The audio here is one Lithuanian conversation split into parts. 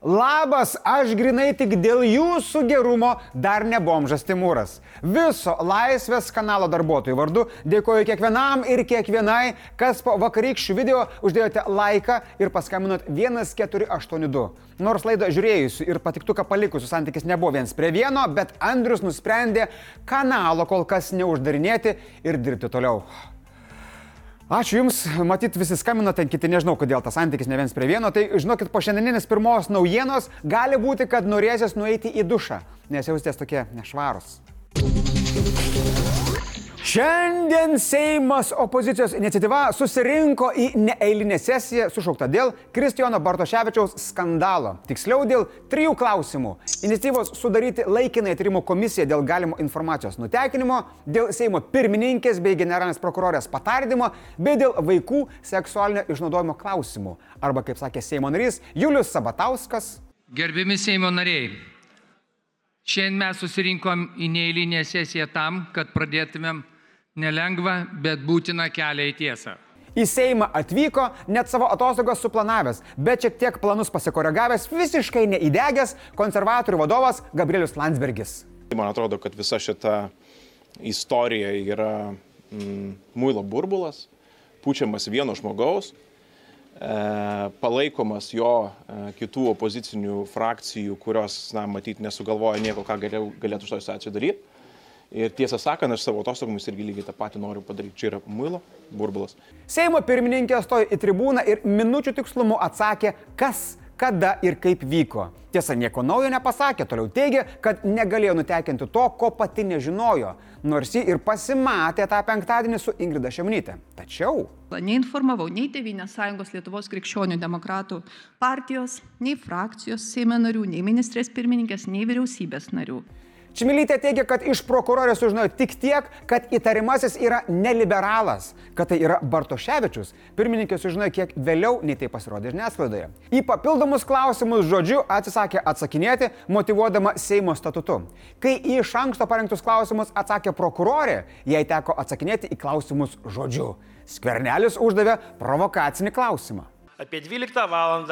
Labas, aš grinai tik dėl jūsų gerumo dar ne bomžas Timūras. Viso Laisvės kanalo darbuotojų vardu dėkoju kiekvienam ir kiekvienai, kas po vakarykščių video uždėjote laiką ir paskambinot 1482. Nors laidą žiūrėjusių ir patiktuką palikusių santykis nebuvo viens prie vieno, bet Andrius nusprendė kanalo kol kas neuždarinėti ir dirbti toliau. Ačiū Jums, matyt, visi skambinote, kiti nežinau, kodėl tas santykis ne viens prie vieno, tai žinokit, po šiandieninės pirmos naujienos gali būti, kad norėsis nueiti į dušą, nes jausitės tokie nešvarus. Šiandien Seimas opozicijos iniciatyva susirinko į neeilinę sesiją sušauktą dėl Kristijono Bartoševičiaus skandalo. Tiksliau dėl trijų klausimų. Iniciatyvos sudaryti laikinai tyrimų komisiją dėl galimo informacijos nutekinimo, dėl Seimo pirmininkės bei generalinės prokurorės patardymo, bei dėl vaikų seksualinio išnaudojimo klausimų. Arba, kaip sakė Seimo narys Julius Sabatauskas. Gerbimi Seimo nariai, šiandien mes susirinkom į neįlinę sesiją tam, kad pradėtumėm nelengvą, bet būtiną kelią į tiesą. Į Seimą atvyko net savo atostogas suplanavęs, bet šiek tiek planus pasikoregavęs, visiškai neįdegęs konservatorių vadovas Gabrielius Landsbergis. Man atrodo, kad visa šita istorija yra mm, muilo burbulas, pučiamas vieno žmogaus, e, palaikomas jo e, kitų opozicinių frakcijų, kurios, na, matyt, nesugalvoja nieko, ką galėtų, galėtų šitoje situacijoje daryti. Ir tiesą sakant, aš savo atostogomis irgi lygiai tą patį noriu padaryti. Čia yra muilo burbulas. Seimo pirmininkė stojo į tribūną ir minučių tikslumu atsakė, kas, kada ir kaip vyko. Tiesa, nieko naujo nepasakė, toliau teigia, kad negalėjo nutekinti to, ko pati nežinojo, nors ji ir pasimatė tą penktadienį su Ingrida Šemnytė. Tačiau Neinformavau nei Tevinės sąjungos Lietuvos krikščionių demokratų partijos, nei frakcijos Seimo narių, nei ministrės pirmininkės, nei vyriausybės narių. Čimilytė teigia, kad iš prokurorės sužinojo tik tiek, kad įtarimasis yra neliberalas, kad tai yra Bartoševičius. Pirmininkė sužinojo kiek vėliau, nei tai pasirodė žiniasklaidoje. Į papildomus klausimus žodžiu atsisakė atsakinėti, motivuodama Seimo statutu. Kai į iš anksto parengtus klausimus atsakė prokurorė, jai teko atsakinėti į klausimus žodžiu. Skvernelis uždavė provokacinį klausimą. Apie 12 val.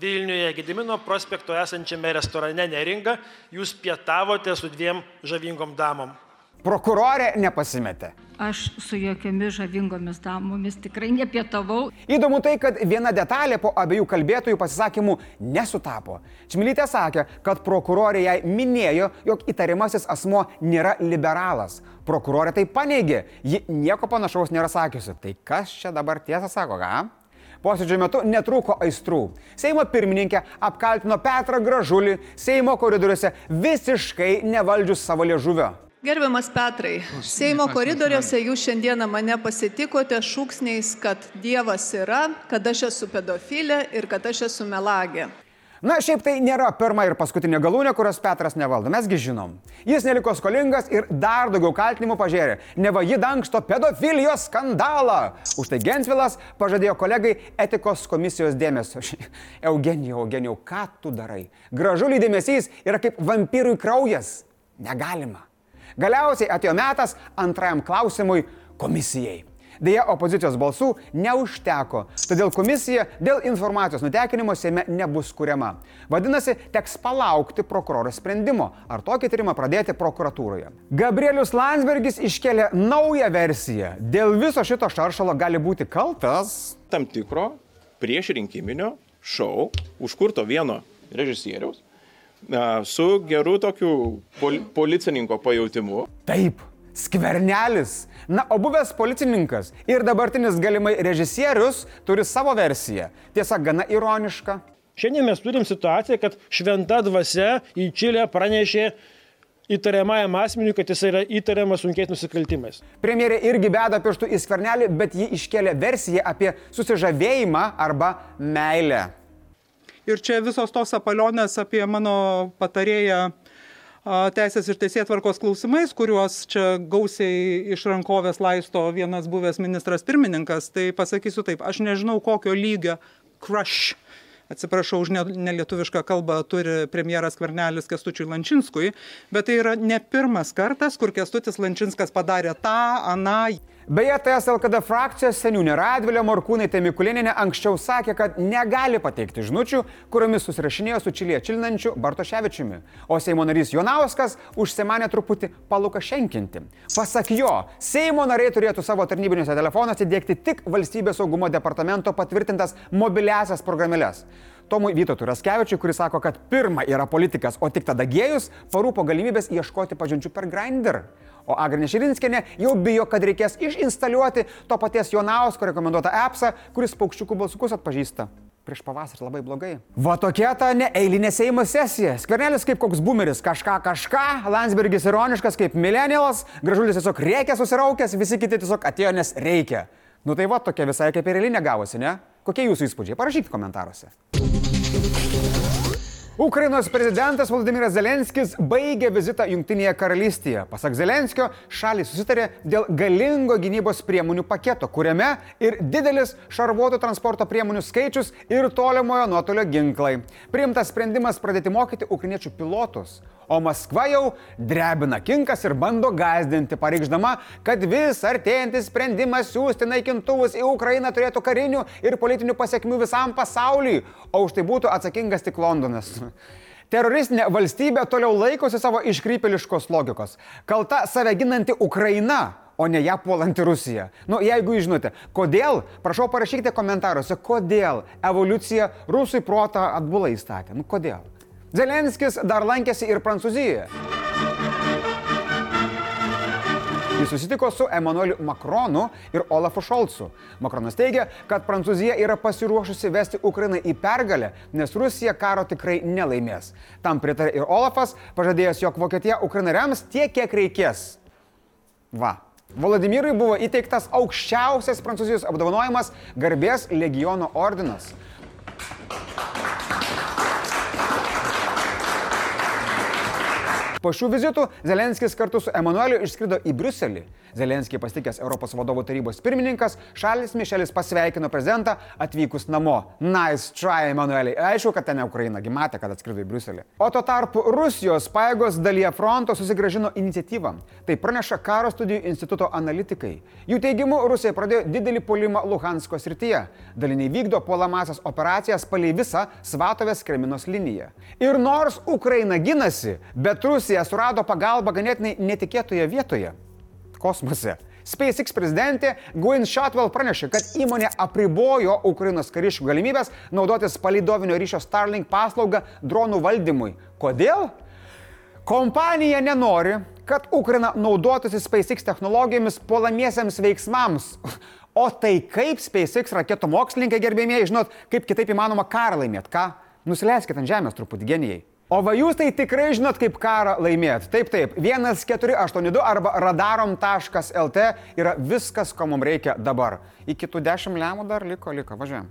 Vilniuje Gedimino prospekto esančiame restorane Neringa jūs pietavote su dviem žavingom damom. Prokurorė nepasimetė. Aš su jokiamis žavingomis damomis tikrai nepietavau. Įdomu tai, kad viena detalė po abiejų kalbėtojų pasisakymų nesutapo. Čmilytė sakė, kad prokurorė jai minėjo, jog įtariamasis asmo nėra liberalas. Prokurorė tai paneigė, ji nieko panašaus nėra sakiusi. Tai kas čia dabar tiesą sako, ką? Posėdžio metu netrūko aistrų. Seimo pirmininkė apkaltino Petrą Gražulį Seimo koridoriuose visiškai nevaldžius savo liežuvio. Gerbiamas Petrai, Seimo koridoriuose jūs šiandieną mane pasitikote šūksniais, kad Dievas yra, kad aš esu pedofilė ir kad aš esu melagė. Na, šiaip tai nėra pirma ir paskutinė galūnė, kurios Petras nevaldo, mesgi žinom. Jis neliko skolingas ir dar daugiau kaltinimų pažėrė. Neva jį dangsto pedofilijos skandalą. Už tai Gensvilas pažadėjo kolegai etikos komisijos dėmesio. Eugenijau, Eugenijau, ką tu darai? Gražulį dėmesys yra kaip vampyrui kraujas. Negalima. Galiausiai atėjo metas antrajam klausimui komisijai. Deja, opozicijos balsų neužteko, todėl komisija dėl informacijos nutekinimo Seime nebus kuriama. Vadinasi, teks palaukti prokuroro sprendimo, ar tokį tyrimą pradėti prokuratūroje. Gabrielius Landsbergis iškelia naują versiją. Dėl viso šito šaršalo gali būti kaltas. Tam tikro prieš rinkiminio šou užkurto vieno režisieriaus su geru tokiu pol policininko pajūtimu. Taip, skvernelis. Na, o buvęs policininkas ir dabartinis galimai režisierius turi savo versiją. Tiesa, gana ironiška. Šiandien mes turim situaciją, kad šventa dvasia į Čilę pranešė įtariamajam asmeniui, kad jis yra įtariamas sunkiais nusikaltimais. Premjerė irgi beda pirštų į skvernelį, bet ji iškėlė versiją apie susižavėjimą arba meilę. Ir čia visos tos apalionės apie mano patarėją teisės ir teisėtvarkos klausimais, kuriuos čia gausiai iš rankovės laisto vienas buvęs ministras pirmininkas, tai pasakysiu taip, aš nežinau kokio lygio crush atsiprašau už nelietuvišką kalbą, turi premjeras Kvernelis Kestučiui Lančinskui, bet tai yra ne pirmas kartas, kur Kestutis Lančinskas padarė tą, aną. Beje, TS LKD frakcijos seniūnė Radvilė Morkūnaitė Mikulėninė anksčiau sakė, kad negali pateikti žnučių, kuriomis susirašinėjo su Čilėje Čilnančiu Bartoševičiumi, o Seimo narys Jonauskas užsimanė truputį palukašenkinti. Pasak jo, Seimo nariai turėtų savo tarnybiniuose telefonuose dėkti tik valstybės saugumo departamento patvirtintas mobiliasias programėlės. Tomui Vytautui Raskevičiui, kuris sako, kad pirmą yra politikas, o tik tada gėjus, parūpo galimybės ieškoti pažinčių per Grindr. O Agrinė Širinskinė jau bijo, kad reikės išinstaliuoti to paties Jonausko rekomenduotą appsą, kuris paukščiukų balsukus atpažįsta. Prieš pavasarį labai blogai. Va tokia ta neeilinė Seimo sesija. Skvernelis kaip koks bumeris, kažką kažką, Landsbergis ironiškas kaip milenialas, gražulis tiesiog reikia susiraukęs, visi kiti tiesiog atėjo, nes reikia. Nu tai va tokia visai kaip ir eilinė gavosi, ne? Kokie jūsų įspūdžiai? Parašykite komentaruose. Ukrainos prezidentas Vladimiras Zelenskis baigė vizitą Junktinėje karalystėje. Pasak Zelenskio, šaliai susitarė dėl galingo gynybos priemonių paketo, kuriame ir didelis šarvuotų transporto priemonių skaičius ir tolimojo nuotolio ginklai. Priimtas sprendimas pradėti mokyti ukriniečių pilotus. O Maskva jau drebina kinkas ir bando gazdinti, pareikšdama, kad vis artėjantis sprendimas siūsti naikintuvus į Ukrainą turėtų karinių ir politinių pasiekmių visam pasauliui, o už tai būtų atsakingas tik Londonas. Teroristinė valstybė toliau laikosi savo iškrypeliškos logikos. Kalta save ginanti Ukraina, o ne ją puolanti Rusija. Nu, jeigu jūs žinote, kodėl, prašau parašykite komentaruose, kodėl evoliucija rusui protą atbulai įstatė. Nu, kodėl? Zelenskis dar lankėsi ir Prancūzijoje. Jis susitiko su Emanueliu Makronu ir Olafu Šolcu. Makronas teigia, kad Prancūzija yra pasiruošusi vesti Ukrainą į pergalę, nes Rusija karo tikrai nelaimės. Tam pritarė ir Olafas, pažadėjęs, jog Vokietija Ukrainą rems tiek, kiek reikės. Va. Vladimirui buvo įteiktas aukščiausias Prancūzijos apdovanojimas - garbės legiono ordinas. Po šių vizitų Zelenskis kartu su Emanueliu išskrido į Briuselį. Zelenskį pasitikęs Europos vadovų tarybos pirmininkas Šalis Mišelis pasveikino prezidentą atvykus namo. Nice try, Emanueliai. Aišku, kad ten ne Ukraina, gimatė, kad atskrido į Briuselį. O tuo tarpu Rusijos pajėgos dalyje fronto susigražino iniciatyvą. Tai praneša Karo studijų instituto analitikai. Jų teigimu, Rusija pradėjo didelį polimą Luhansko srityje. Daliniai vykdo puolamasias operacijas palei visą Svatovės Kreminos liniją. Ir nors Ukraina ginasi, bet Rusija Rusija surado pagalbą ganėtinai netikėtoje vietoje - kosmose. SpaceX prezidentė Gwyn Shotwell pranešė, kad įmonė apribojo Ukrainos kariškių galimybės naudotis palidovinio ryšio Starlink paslaugą dronų valdymui. Kodėl? Kompanija nenori, kad Ukraina naudotųsi SpaceX technologijomis puolamiesiems veiksmams. O tai kaip SpaceX raketų mokslininkai gerbėmėjai, žinot, kaip kitaip įmanoma karą laimėti, ką? Nusileiskite ant žemės truputį genijai. O va jūs tai tikrai žinot, kaip karą laimėti. Taip, taip, 1482 arba radarom.lt yra viskas, ko mums reikia dabar. Iki tų 10 lemų dar liko, liko, važiuojam.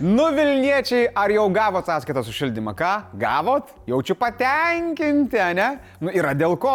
Nu Vilniečiai, ar jau gavot sąskaitą su šildymą? Ką? Gavot? Jaučiu patenkinti, ne? Nu yra dėl ko.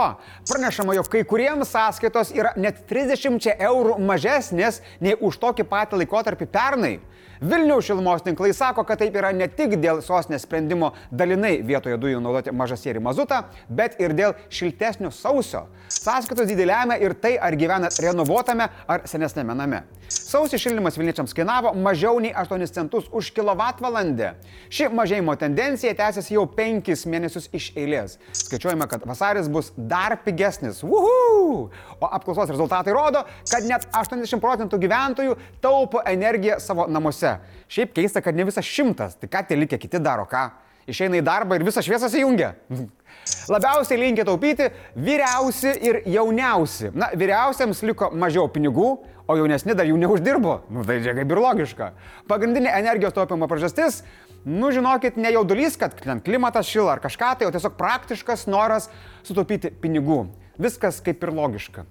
Pranešama, jog kai kuriems sąskaitos yra net 30 eurų mažesnės nei už tokį patį laikotarpį pernai. Vilniaus šilumos tinklai sako, kad taip yra ne tik dėl sostinės sprendimo dalinai vietoje dujų naudoti mažasierį mazutą, bet ir dėl šiltesnio sausio. Sąskaitos didelėme ir tai, ar gyvenat renovuotame ar senesnėme name. Sausio šildymas Vilniečiams kainavo mažiau nei 8 centus už kilovatvalandę. Ši mažėjimo tendencija tęsiasi jau 5 mėnesius iš eilės. Skaičiuojame, kad vasaris bus dar pigesnis. Uhu! O apklausos rezultatai rodo, kad net 80 procentų gyventojų taupo energiją savo namuose šviesa. Šiaip keista, kad ne visas šimtas. Tai ką tie likę kiti daro, ką? Išeina į darbą ir visą šviesą įjungia. Labiausiai linkia taupyti vyriausi ir jauniausi. Na, vyriausiams liko mažiau pinigų, o jaunesni dar jų neuždirbo. Nu, tai čia kaip ir logiška. Pagrindinė energijos taupimo priežastis Nu, žinokit, ne jaudulys, kad klimatas šila ar kažką tai, o tiesiog praktiškas noras sutaupyti pinigų. Viskas kaip ir logiška.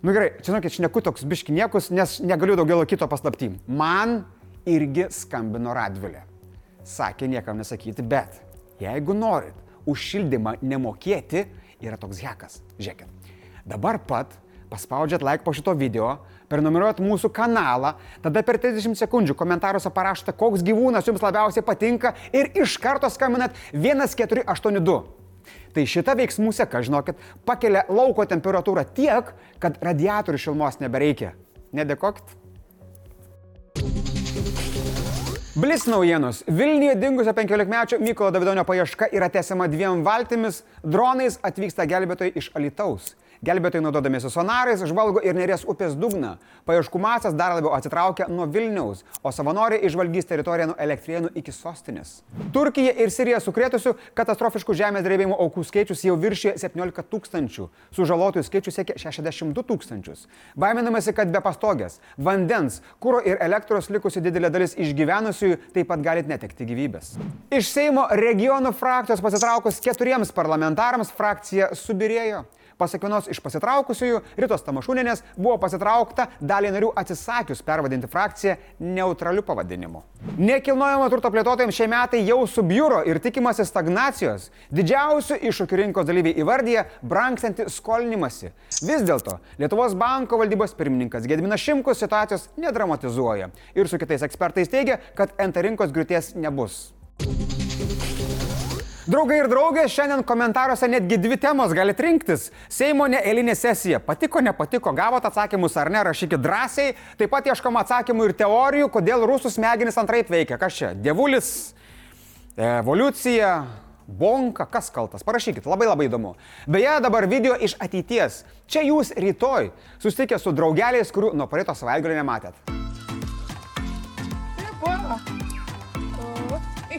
Nu gerai, žinokit, šneku toks biškiniekus, nes negaliu daugiau kito paslapti. Man irgi skambino Radvilė. Sakė niekam nesakyti, bet jeigu norit už šildymą nemokėti, yra toks hekas. Žiūrėkit. Dabar pat paspaudžiat like po šito video, prenumeruojat mūsų kanalą, tada per 30 sekundžių komentaruose parašote, koks gyvūnas jums labiausiai patinka ir iš karto skambinat 1482. Tai šita veiksmų seka, žinokit, pakelia lauko temperatūrą tiek, kad radiatorių šilmos nebereikia. Nedėkokit. Blis naujienos. Vilniuje dingusio 15-mečio Mykolo Davidonio paieška yra tęsiama dviem valtimis. Dronais atvyksta gelbėtojai iš Alitaus. Gelbėtojai naudodamėsi sonarais žvalgo ir nerės upės dugną. Paieškų masas dar labiau atsitraukia nuo Vilniaus, o savanoriai išvalgys teritoriją nuo Elektrienų iki sostinės. Turkija ir Sirija sukrėtusių katastrofiškų žemės drebėjimų aukų skaičius jau viršė 17 tūkstančių, sužalotojų skaičius siekia 62 tūkstančius. Baiminamasi, kad be pastogės, vandens, kūro ir elektros likusi didelė dalis išgyvenusiųjų taip pat gali netekti gyvybės. Iš Seimo regionų frakcijos pasitraukus keturiems parlamentarams frakcija subirėjo. Pasak vienos iš pasitraukusiųjų, Ritos Tamašūninės, buvo pasitraukta daliai narių atsisakius pervadinti frakciją neutraliu pavadinimu. Nekilnojamo turto plėtotojams šie metai jau subjūro ir tikimasi stagnacijos. Didžiausių iššūkių rinkos dalyviai įvardyje brangstantį skolinimąsi. Vis dėlto Lietuvos banko valdybos pirmininkas Gedminas Šimkus situacijos nedramatizuoja ir su kitais ekspertais teigia, kad nt rinkos griūties nebus. Draugai ir draugės, šiandien komentaruose netgi dvi temos galite rinktis. Seimo neeilinė sesija. Patiko, nepatiko, gavote atsakymus ar ne, rašykit drąsiai. Taip pat ieškom atsakymų ir teorijų, kodėl rusų smegenys antraip veikia. Kas čia? Dievulis, evoliucija, bonka, kas kaltas? Parašykit, labai labai įdomu. Beje, dabar video iš ateities. Čia jūs rytoj susitikę su draugeliais, kurių nuo praeito savaitgalio nematėt.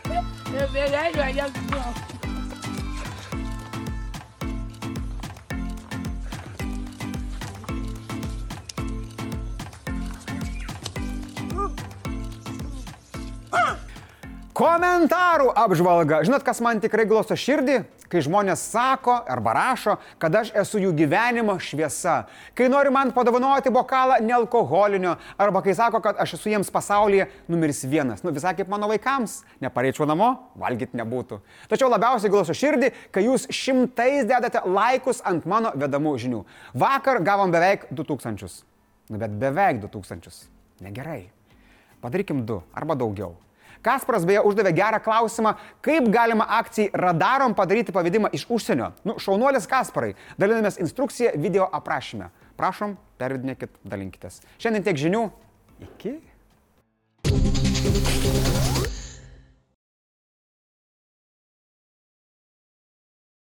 别别别再说人家不好 Komentarų apžvalga. Žinot, kas man tikrai glosto širdį? Kai žmonės sako arba rašo, kad aš esu jų gyvenimo šviesa. Kai nori man padovanoti bokalą nealkoholinio, arba kai sako, kad aš esu jiems pasaulyje numeris vienas. Nu visai kaip mano vaikams. Nepareičiau namo, valgyti nebūtų. Tačiau labiausiai glosto širdį, kai jūs šimtais dedate laikus ant mano vedamų žinių. Vakar gavom beveik 2000. Nu bet beveik 2000. Negerai. Padarykim du arba daugiau. Kasparas beje uždavė gerą klausimą, kaip galima akcijai radarom padaryti pavedimą iš užsienio. Nu, šaunuolis Kasparai, dalinamės instrukciją video aprašyme. Prašom, pervedinėkit, dalinkitės. Šiandien tiek žinių. Iki.